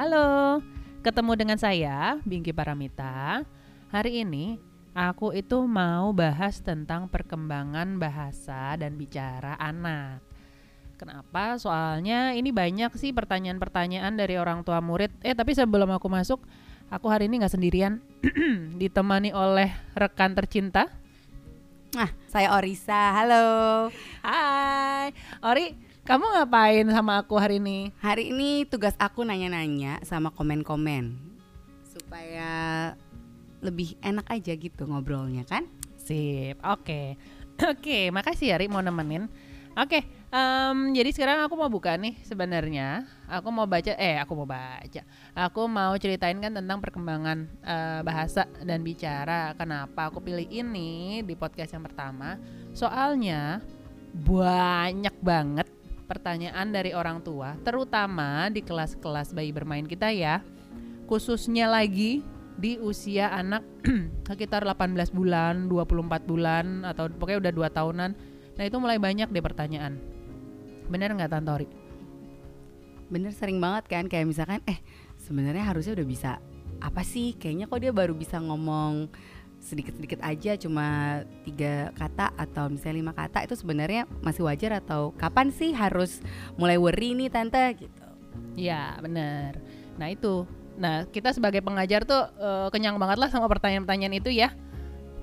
Halo, ketemu dengan saya Bingki Paramita. Hari ini aku itu mau bahas tentang perkembangan bahasa dan bicara anak. Kenapa? Soalnya ini banyak sih pertanyaan-pertanyaan dari orang tua murid. Eh tapi sebelum aku masuk, aku hari ini nggak sendirian, ditemani oleh rekan tercinta. Nah, saya Orisa. Halo. Hai, Ori, kamu ngapain sama aku hari ini? Hari ini tugas aku nanya-nanya sama komen-komen supaya lebih enak aja gitu ngobrolnya kan? Sip, oke. Oke, makasih ya Ri mau nemenin. Oke, em, jadi sekarang aku mau buka nih sebenarnya. Aku mau baca, eh aku mau baca. Aku mau ceritain kan tentang perkembangan eh, bahasa dan bicara. Kenapa aku pilih ini di podcast yang pertama? Soalnya banyak banget pertanyaan dari orang tua, terutama di kelas-kelas bayi bermain kita ya. Khususnya lagi di usia anak sekitar 18 bulan, 24 bulan atau pokoknya udah dua tahunan. Nah, itu mulai banyak deh pertanyaan. Bener nggak Tantori? Bener sering banget kan kayak misalkan eh sebenarnya harusnya udah bisa apa sih? Kayaknya kok dia baru bisa ngomong sedikit-sedikit aja cuma tiga kata atau misalnya lima kata itu sebenarnya masih wajar atau kapan sih harus mulai worry nih tante gitu Ya, bener. Nah, itu. Nah, kita sebagai pengajar tuh eh, kenyang banget lah sama pertanyaan-pertanyaan itu ya.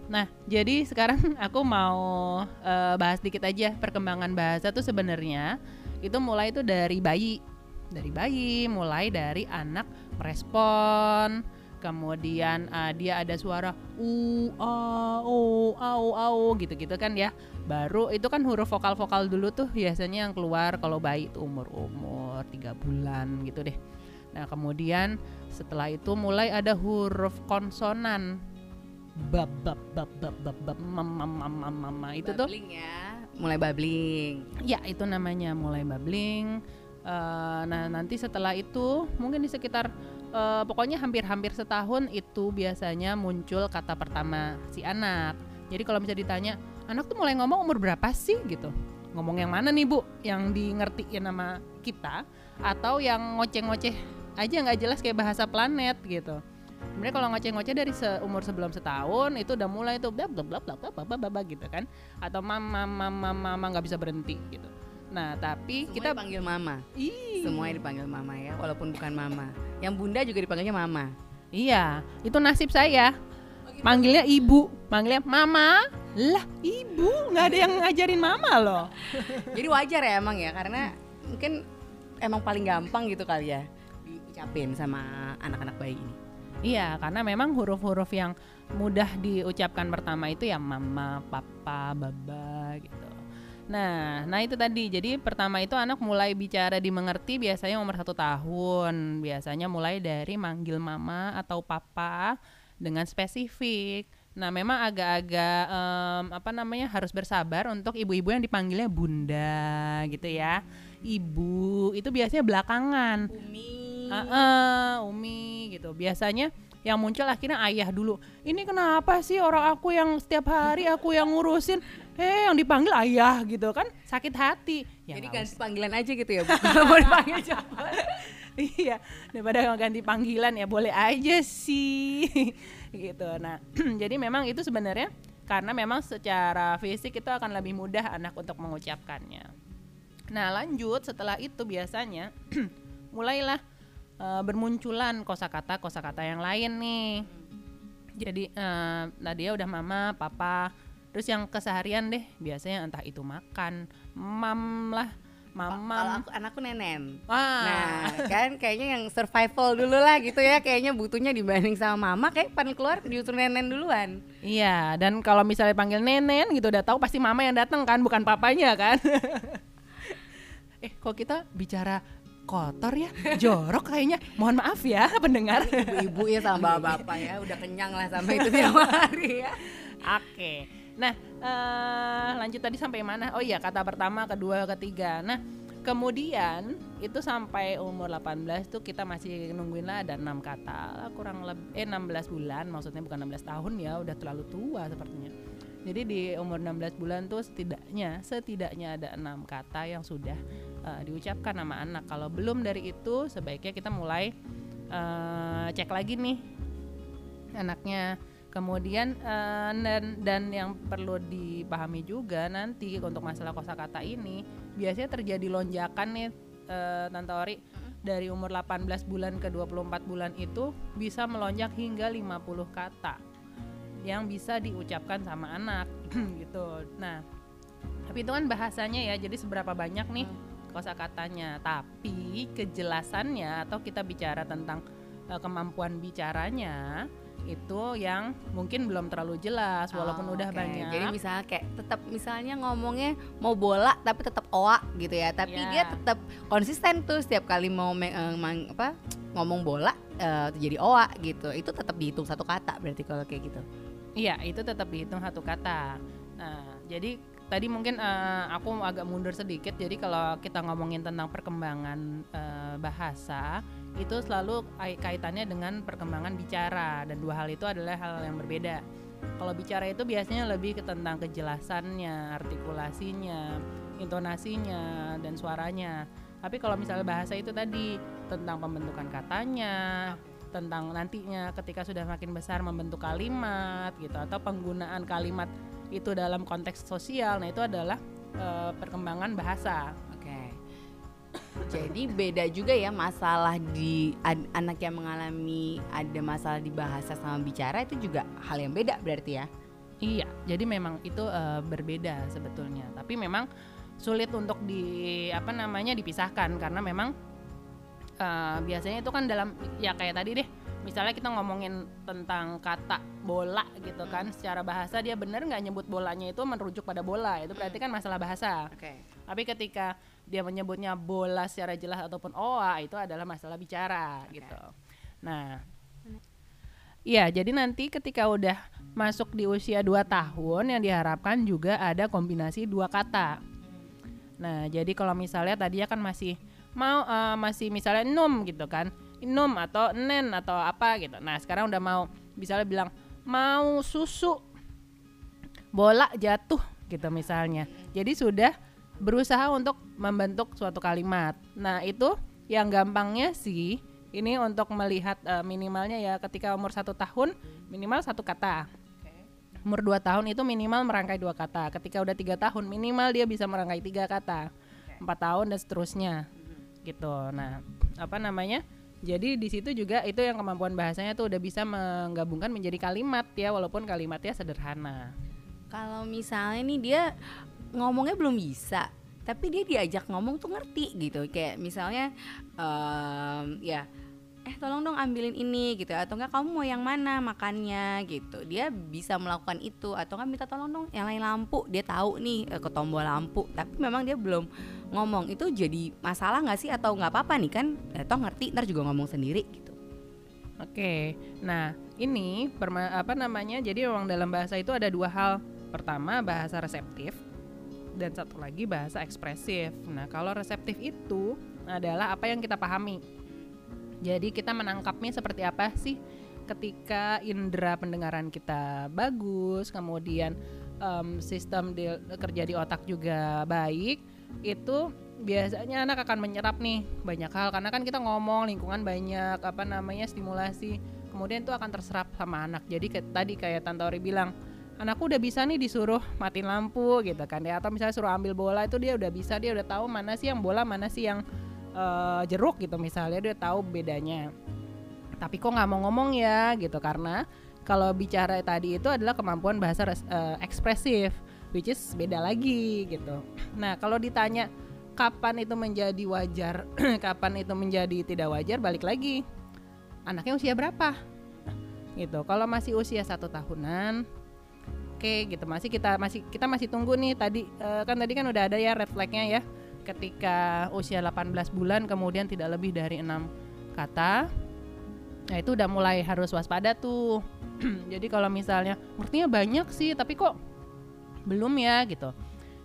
Nah, jadi sekarang aku mau eh, bahas dikit aja perkembangan bahasa tuh sebenarnya itu mulai itu dari bayi. Dari bayi, mulai dari anak merespon, kemudian eh, dia ada suara u a o au au gitu-gitu kan ya. Baru itu kan huruf vokal-vokal dulu tuh biasanya yang keluar kalau bayi itu umur-umur tiga bulan gitu deh. Nah, kemudian setelah itu mulai ada huruf konsonan. Bab bab bab bab bab bab mam mam mam mam mam, mam. itu tuh ya mulai babbling ya itu namanya mulai babbling. Eh, nah, nanti setelah itu mungkin di sekitar uh, pokoknya hampir-hampir setahun itu biasanya muncul kata pertama si anak. Jadi kalau bisa ditanya, anak tuh mulai ngomong umur berapa sih gitu? Ngomong yang mana nih bu? Yang di ngertiin nama kita atau yang ngoceh-ngoceh aja nggak jelas kayak bahasa planet gitu. Sebenarnya kalau ngoceh-ngoceh dari seumur sebelum setahun itu udah mulai tuh bla bla bla bla bla bla gitu kan. Atau mama mama mama nggak bisa berhenti gitu Nah tapi Semua kita dipanggil mama Ih. semuanya dipanggil mama ya walaupun bukan mama yang bunda juga dipanggilnya mama Iya, itu nasib saya. Manggilnya ibu, manggilnya mama. Lah, ibu nggak ada yang ngajarin mama loh. jadi wajar ya emang ya karena mungkin emang paling gampang gitu kali ya diucapin sama anak-anak bayi ini Iya, karena memang huruf-huruf yang mudah diucapkan pertama itu ya mama, papa, baba gitu. Nah, nah itu tadi. Jadi pertama itu anak mulai bicara dimengerti biasanya umur satu tahun. Biasanya mulai dari manggil mama atau papa dengan spesifik. Nah, memang agak-agak em, apa namanya harus bersabar untuk ibu-ibu yang dipanggilnya bunda gitu ya. Ibu itu biasanya belakangan. Umi Ah, Umi gitu. Biasanya yang muncul akhirnya ayah dulu. Ini kenapa sih orang aku yang setiap hari aku yang ngurusin, eh yang dipanggil ayah gitu kan. Sakit hati. Ya jadi ganti panggilan aja gitu ya mau dipanggil iya daripada ganti panggilan ya boleh aja sih. Gitu. Nah jadi memang itu sebenarnya karena memang secara fisik itu akan lebih mudah anak untuk mengucapkannya. Nah lanjut setelah itu biasanya mulailah eh, bermunculan kosakata kosakata yang lain nih jadi eh, Nadia udah mama papa terus yang keseharian deh biasanya entah itu makan mam lah kalau mamam aku anakku nenen Wah. Nah, kan kayaknya yang survival dulu lah gitu ya. Kayaknya butuhnya dibanding sama mama kayak paling keluar justru nenen duluan. Iya, dan kalau misalnya panggil nenen gitu udah tahu pasti mama yang datang kan, bukan papanya kan. eh, kok kita bicara kotor ya, jorok kayaknya. Mohon maaf ya pendengar. Ibu-ibu ya sama bapak-bapak ya udah kenyang lah sama itu tiap hari ya. Oke. Nah, eh, lanjut tadi sampai mana? Oh iya, kata pertama, kedua, ketiga. Nah, kemudian itu sampai umur 18 tuh kita masih nungguin lah ada enam kata kurang lebih eh 16 bulan maksudnya bukan 16 tahun ya udah terlalu tua sepertinya jadi di umur 16 bulan tuh setidaknya setidaknya ada enam kata yang sudah eh, diucapkan nama anak. Kalau belum dari itu sebaiknya kita mulai uh, cek lagi nih anaknya. Kemudian uh, dan dan yang perlu dipahami juga nanti untuk masalah kosakata ini biasanya terjadi lonjakan nih uh, Tante Ori. Dari umur 18 bulan ke 24 bulan itu bisa melonjak hingga 50 kata yang bisa diucapkan sama anak gitu. Nah, tapi itu kan bahasanya ya, jadi seberapa banyak nih kosakatanya. Tapi kejelasannya atau kita bicara tentang uh, kemampuan bicaranya itu yang mungkin belum terlalu jelas walaupun Oh, udah banyak. Jadi misalnya kayak tetap misalnya ngomongnya mau bola tapi tetap oa gitu ya. Tapi Ya. dia tetap konsisten tuh setiap kali mau me- mang- apa ngomong bola eh, jadi oa gitu. Itu tetap dihitung satu kata berarti kalau kayak gitu. Iya, itu tetap dihitung satu kata. Nah, jadi tadi mungkin eh, aku agak mundur sedikit. Jadi kalau kita ngomongin tentang perkembangan eh, bahasa, itu selalu ai- kaitannya dengan perkembangan bicara dan dua hal itu adalah hal yang berbeda. Kalau bicara itu biasanya lebih ke tentang kejelasannya, artikulasinya, intonasinya, dan suaranya. Tapi kalau misalnya bahasa itu tadi tentang pembentukan katanya, tentang nantinya ketika sudah makin besar membentuk kalimat gitu atau penggunaan kalimat itu dalam konteks sosial. Nah, itu adalah eh, perkembangan bahasa. Oke. Jadi beda juga ya masalah di ad- anak yang mengalami ada masalah di bahasa sama bicara itu juga hal yang beda berarti ya. Iya, jadi memang itu eh, berbeda sebetulnya. Tapi memang sulit untuk di apa namanya dipisahkan karena memang eh, biasanya itu kan dalam ya kayak tadi deh. Misalnya kita ngomongin tentang kata bola gitu kan, secara bahasa dia bener nggak nyebut bolanya itu merujuk pada bola, itu berarti kan masalah bahasa. Oke. Tapi ketika dia menyebutnya bola secara jelas ataupun oa itu adalah masalah bicara gitu. Nah, Iya, jadi nanti ketika udah masuk di usia 2 tahun yang diharapkan juga ada kombinasi dua kata. Nah, jadi kalau misalnya tadi kan masih mau eh, masih misalnya num gitu kan. Num atau nen atau apa gitu. Nah, sekarang udah mau misalnya bilang mau susu bola jatuh gitu misalnya. Jadi sudah berusaha untuk membentuk suatu kalimat. Nah, itu yang gampangnya sih ini untuk melihat eh, minimalnya ya ketika umur satu tahun minimal satu kata. Umur 2 tahun itu minimal merangkai dua kata. Ketika udah tiga tahun minimal dia bisa merangkai tiga kata. Empat tahun dan seterusnya gitu. Nah, apa namanya? Jadi di situ juga itu yang kemampuan bahasanya tuh udah bisa menggabungkan menjadi kalimat ya walaupun kalimatnya sederhana. Kalau misalnya nih dia ngomongnya belum bisa, tapi dia diajak ngomong tuh ngerti gitu. Kayak misalnya em, ya eh tolong dong ambilin ini gitu atau enggak kamu mau yang mana makannya gitu. Dia bisa melakukan itu atau enggak minta tolong dong nyalain lampu. Dia tahu nih eh, ke tombol lampu, tapi memang dia belum ngomong. Itu jadi masalah nggak sih atau nggak apa-apa nih kan? Eh, toh ngerti ntar juga ngomong sendiri gitu. Oke, nah ini apa namanya? Jadi memang dalam bahasa itu ada dua hal. Pertama bahasa reseptif dan satu lagi bahasa ekspresif. Nah kalau reseptif itu adalah apa yang kita pahami. Jadi kita menangkapnya seperti apa sih? Ketika indera pendengaran kita bagus, kemudian em, sistem di- kerja di otak juga baik, itu biasanya anak akan menyerap nih banyak hal. Karena kan kita ngomong lingkungan banyak apa namanya stimulasi kemudian itu akan terserap sama anak. Jadi kayak tadi kayak Tante Ori bilang anakku udah bisa nih disuruh matiin lampu gitu kan ya. Atau misalnya suruh ambil bola itu dia udah bisa dia udah tahu mana sih yang bola mana sih yang eh, jeruk gitu misalnya dia tahu bedanya. Tapi kok nggak mau ngomong ya gitu. Karena kalau bicara tadi itu adalah kemampuan bahasa eh, ekspresif which is beda lagi gitu. Nah kalau ditanya kapan itu menjadi wajar kapan itu menjadi tidak wajar balik lagi. Anaknya usia berapa? Gitu. Kalau masih usia satu tahunan oke gitu. Masih kita masih kita masih tunggu nih tadi eh, kan tadi kan udah ada ya red flagnya ya ketika usia 18 bulan kemudian tidak lebih dari enam kata. Nah itu udah mulai harus waspada tuh. Jadi kalau misalnya ngertinya banyak sih tapi kok belum ya gitu.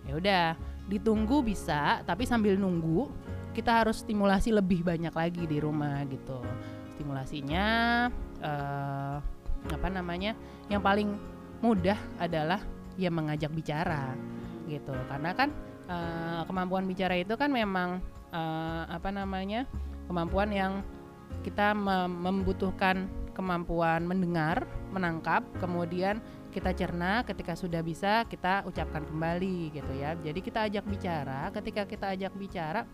Ya udah ditunggu bisa tapi sambil nunggu kita harus stimulasi lebih banyak lagi di rumah gitu. Stimulasinya eh, apa namanya yang paling mudah adalah ya mengajak bicara gitu. Karena kan eh, kemampuan bicara itu kan memang eh, apa namanya kemampuan yang kita mem- membutuhkan kemampuan mendengar, menangkap, kemudian kita cerna ketika sudah bisa kita ucapkan kembali gitu ya. Jadi kita ajak bicara, ketika kita ajak bicara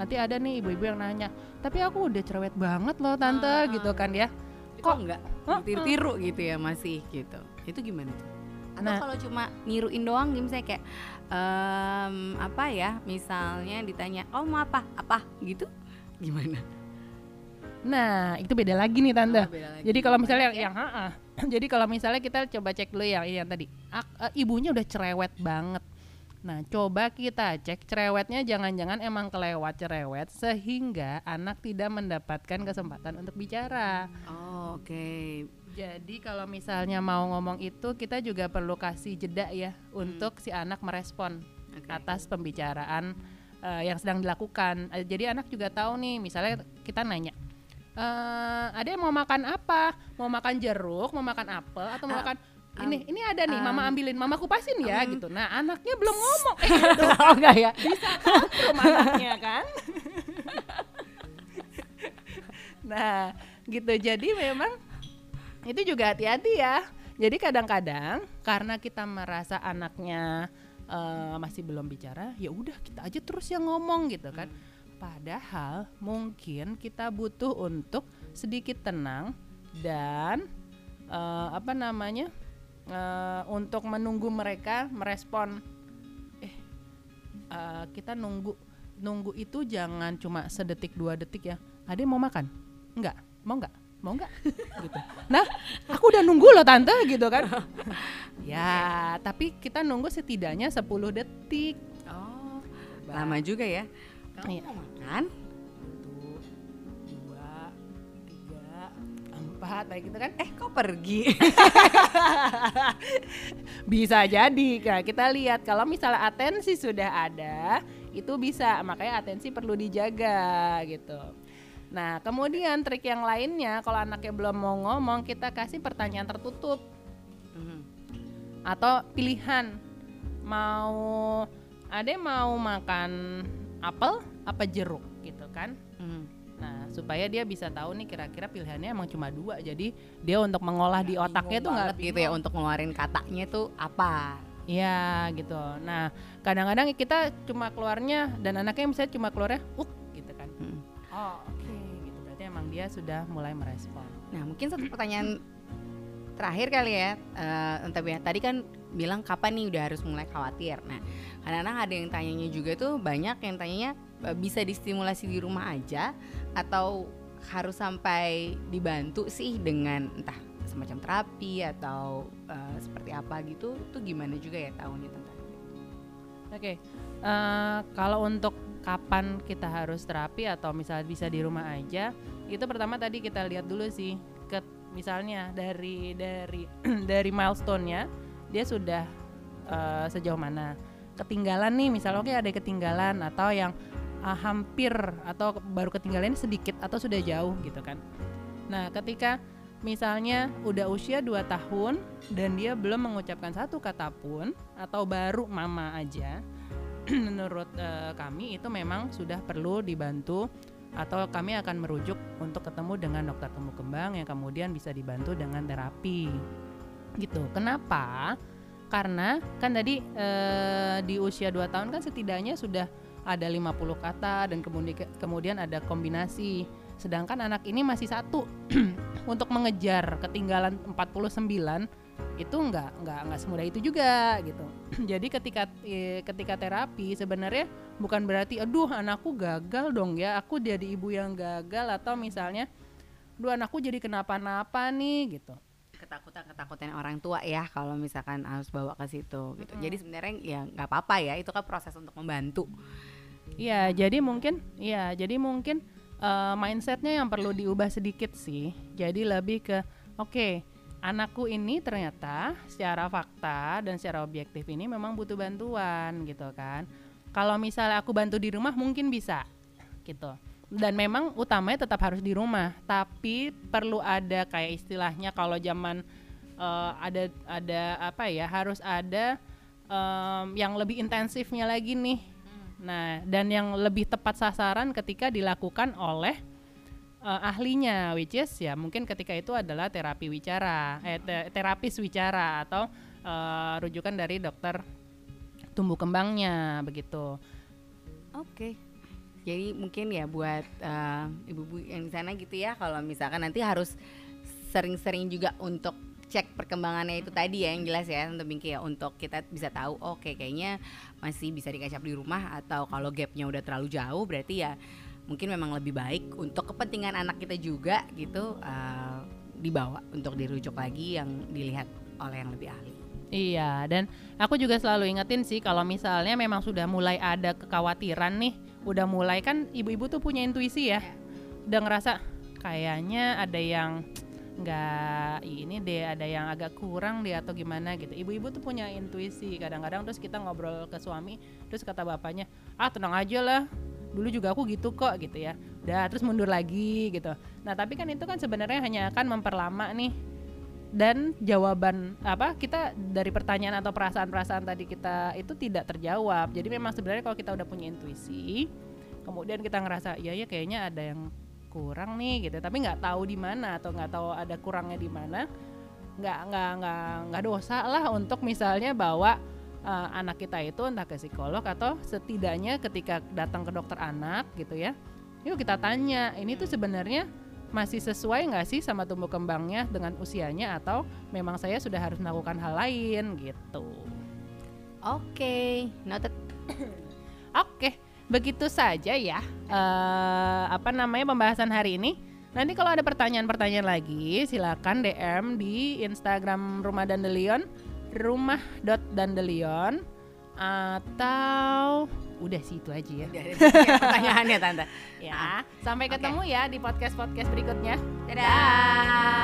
nanti ada nih ibu-ibu yang nanya, "Tapi aku udah cerewet banget loh tante" Ah, gitu kan ya. kok nggak Heeh. tiru-tiru gitu ya masih gitu itu gimana tuh atau Nah. kalau cuma niruin doang gitu misalnya kayak em, apa ya misalnya ditanya oh mau apa apa gitu gimana Nah, itu beda lagi nih tante. Oh, lagi. Jadi kalau misalnya ya? yang ha jadi kalau misalnya kita coba cek dulu yang yang tadi, Ak- eh, ibunya udah cerewet banget. Nah, coba kita cek cerewetnya jangan-jangan emang kelewat cerewet sehingga anak tidak mendapatkan kesempatan untuk bicara. oh, oke Jadi kalau misalnya mau ngomong itu kita juga perlu kasih jeda ya untuk si anak merespon Oke. atas pembicaraan eh, yang sedang dilakukan. Eh, jadi anak juga tahu nih, misalnya kita nanya, eh ada yang mau makan apa? Mau makan jeruk, mau makan apel, atau mau Ah, makan ini? Ini ada nih, mama um, ambilin, mama kupasin ya, um, gitu. Nah anaknya belum ngomong, eh, gitu. oh enggak ya bisa tantrum anaknya kan? nah, gitu. Jadi memang itu juga hati-hati ya. Jadi kadang-kadang karena kita merasa anaknya eh, masih belum bicara, ya udah kita aja terus yang ngomong gitu kan. Padahal mungkin kita butuh untuk sedikit tenang dan eh, apa namanya eh, untuk menunggu mereka merespon. Eh, eh, kita nunggu nunggu itu jangan cuma sedetik dua detik ya. Ada yang mau makan? Enggak, mau enggak? Mau enggak? gitu. Nah, aku udah nunggu loh tante gitu kan. ya, tapi kita nunggu setidaknya 10 detik. oh lama juga ya kamu Iya. mau makan empat, kayak gitu kan. eh kok pergi Bisa jadi, nah, kita lihat kalau misalnya atensi sudah ada, itu bisa, makanya atensi perlu dijaga gitu. Nah, kemudian trik yang lainnya, kalau anaknya belum mau ngomong, kita kasih pertanyaan tertutup Mhm. atau pilihan mau ada yang mau makan apel apa jeruk gitu kan. Mhm. Nah, supaya dia bisa tahu nih kira-kira pilihannya emang cuma dua. Jadi dia untuk mengolah di otaknya tuh nggak gitu ya untuk ngeluarin katanya tuh apa Iya gitu. Nah kadang-kadang kita cuma keluarnya dan anaknya misalnya cuma keluarnya uk gitu kan. Mhm. Oh oke gitu. Berarti emang dia sudah mulai merespon. Nah mungkin satu pertanyaan terakhir kali ya, entah ya tadi kan bilang kapan nih udah harus mulai khawatir. Nah kadang-kadang ada yang tanyanya juga tuh banyak yang tanyanya eh, bisa distimulasi di rumah aja atau harus sampai dibantu sih dengan entah semacam terapi atau eh, seperti apa gitu, itu gimana juga ya tahunnya tentang Oke. eh, kalau untuk kapan kita harus terapi atau misalnya bisa di rumah aja, itu pertama tadi kita lihat dulu sih ke misalnya dari dari dari milestone-nya dia sudah eh, sejauh mana. Ketinggalan nih misalnya oke ada ketinggalan atau yang ah, hampir atau baru ketinggalan sedikit atau sudah jauh gitu kan. Nah, ketika misalnya udah usia 2 tahun dan dia belum mengucapkan satu kata pun atau baru mama aja, menurut eh, kami itu memang sudah perlu dibantu atau kami akan merujuk untuk ketemu dengan dokter tumbuh kembang yang kemudian bisa dibantu dengan terapi. Gitu. Kenapa? Karena kan tadi eh, di usia 2 tahun kan setidaknya sudah ada 50 kata dan kemudian kemudian ada kombinasi. Sedangkan anak ini masih satu untuk mengejar ketinggalan 49 itu nggak nggak nggak semudah itu juga gitu. Jadi ketika ketika terapi sebenarnya bukan berarti aduh anakku gagal dong ya, aku jadi ibu yang gagal atau misalnya aduh anakku jadi kenapa-napa nih gitu. ketakutan-ketakutan orang tua ya kalau misalkan harus bawa ke situ gitu. Jadi sebenarnya ya nggak apa-apa ya, itu kan proses untuk membantu. Iya, jadi mungkin iya, jadi mungkin eh, mindsetnya yang perlu diubah sedikit sih. Jadi lebih ke oke, anakku ini ternyata secara fakta dan secara objektif ini memang butuh bantuan gitu kan. Kalau misalnya aku bantu di rumah mungkin bisa gitu. Dan memang utamanya tetap harus di rumah, tapi perlu ada kayak istilahnya kalau zaman eh, ada ada apa ya, harus ada em, yang lebih intensifnya lagi nih Nah, dan yang lebih tepat sasaran ketika dilakukan oleh uh, ahlinya which is ya mungkin ketika itu adalah terapi wicara eh te terapis wicara atau uh, rujukan dari dokter tumbuh kembangnya begitu. Oke. Jadi mungkin ya buat uh, ibu-ibu yang di sana gitu ya kalau misalkan nanti harus sering-sering juga untuk cek perkembangannya itu tadi ya yang jelas ya untuk Bingki ya untuk kita bisa tahu oke okay, kayaknya masih bisa dikacap di rumah atau kalau gapnya udah terlalu jauh berarti ya mungkin memang lebih baik untuk kepentingan anak kita juga gitu uh, dibawa untuk dirujuk lagi yang dilihat oleh yang lebih ahli. Iya, dan aku juga selalu ingetin sih kalau misalnya memang sudah mulai ada kekhawatiran nih, udah mulai kan ibu-ibu tuh punya intuisi ya, udah ngerasa kayaknya ada yang nggak ini deh ada yang agak kurang deh atau gimana gitu. Ibu-ibu tuh punya intuisi kadang-kadang terus kita ngobrol ke suami terus kata bapaknya ah tenang aja lah dulu juga aku gitu kok gitu ya. Udah terus mundur lagi gitu. Nah tapi kan itu kan sebenarnya hanya akan memperlama nih dan jawaban apa kita dari pertanyaan atau perasaan-perasaan tadi kita itu tidak terjawab. Jadi memang sebenarnya kalau kita udah punya intuisi kemudian kita ngerasa ya ya kayaknya ada yang kurang nih gitu. Tapi nggak tahu di mana atau nggak tahu ada kurangnya di mana nggak nggak nggak nggak dosa lah untuk misalnya bawa uh, anak kita itu entah ke psikolog atau setidaknya ketika datang ke dokter anak gitu ya. Yuk kita tanya ini tuh sebenarnya masih sesuai nggak sih sama tumbuh kembangnya dengan usianya atau memang saya sudah harus melakukan hal lain gitu. Oke okay, noted. Oke okay begitu saja ya uh, apa namanya pembahasan hari ini. Nanti kalau ada pertanyaan-pertanyaan lagi silakan DM di Instagram Rumah Dandelion rumah.dandelion atau udah sih itu aja ya. Pertanyaannya tante. Ya, sampai ketemu okay. ya di podcast-podcast berikutnya. Dadah.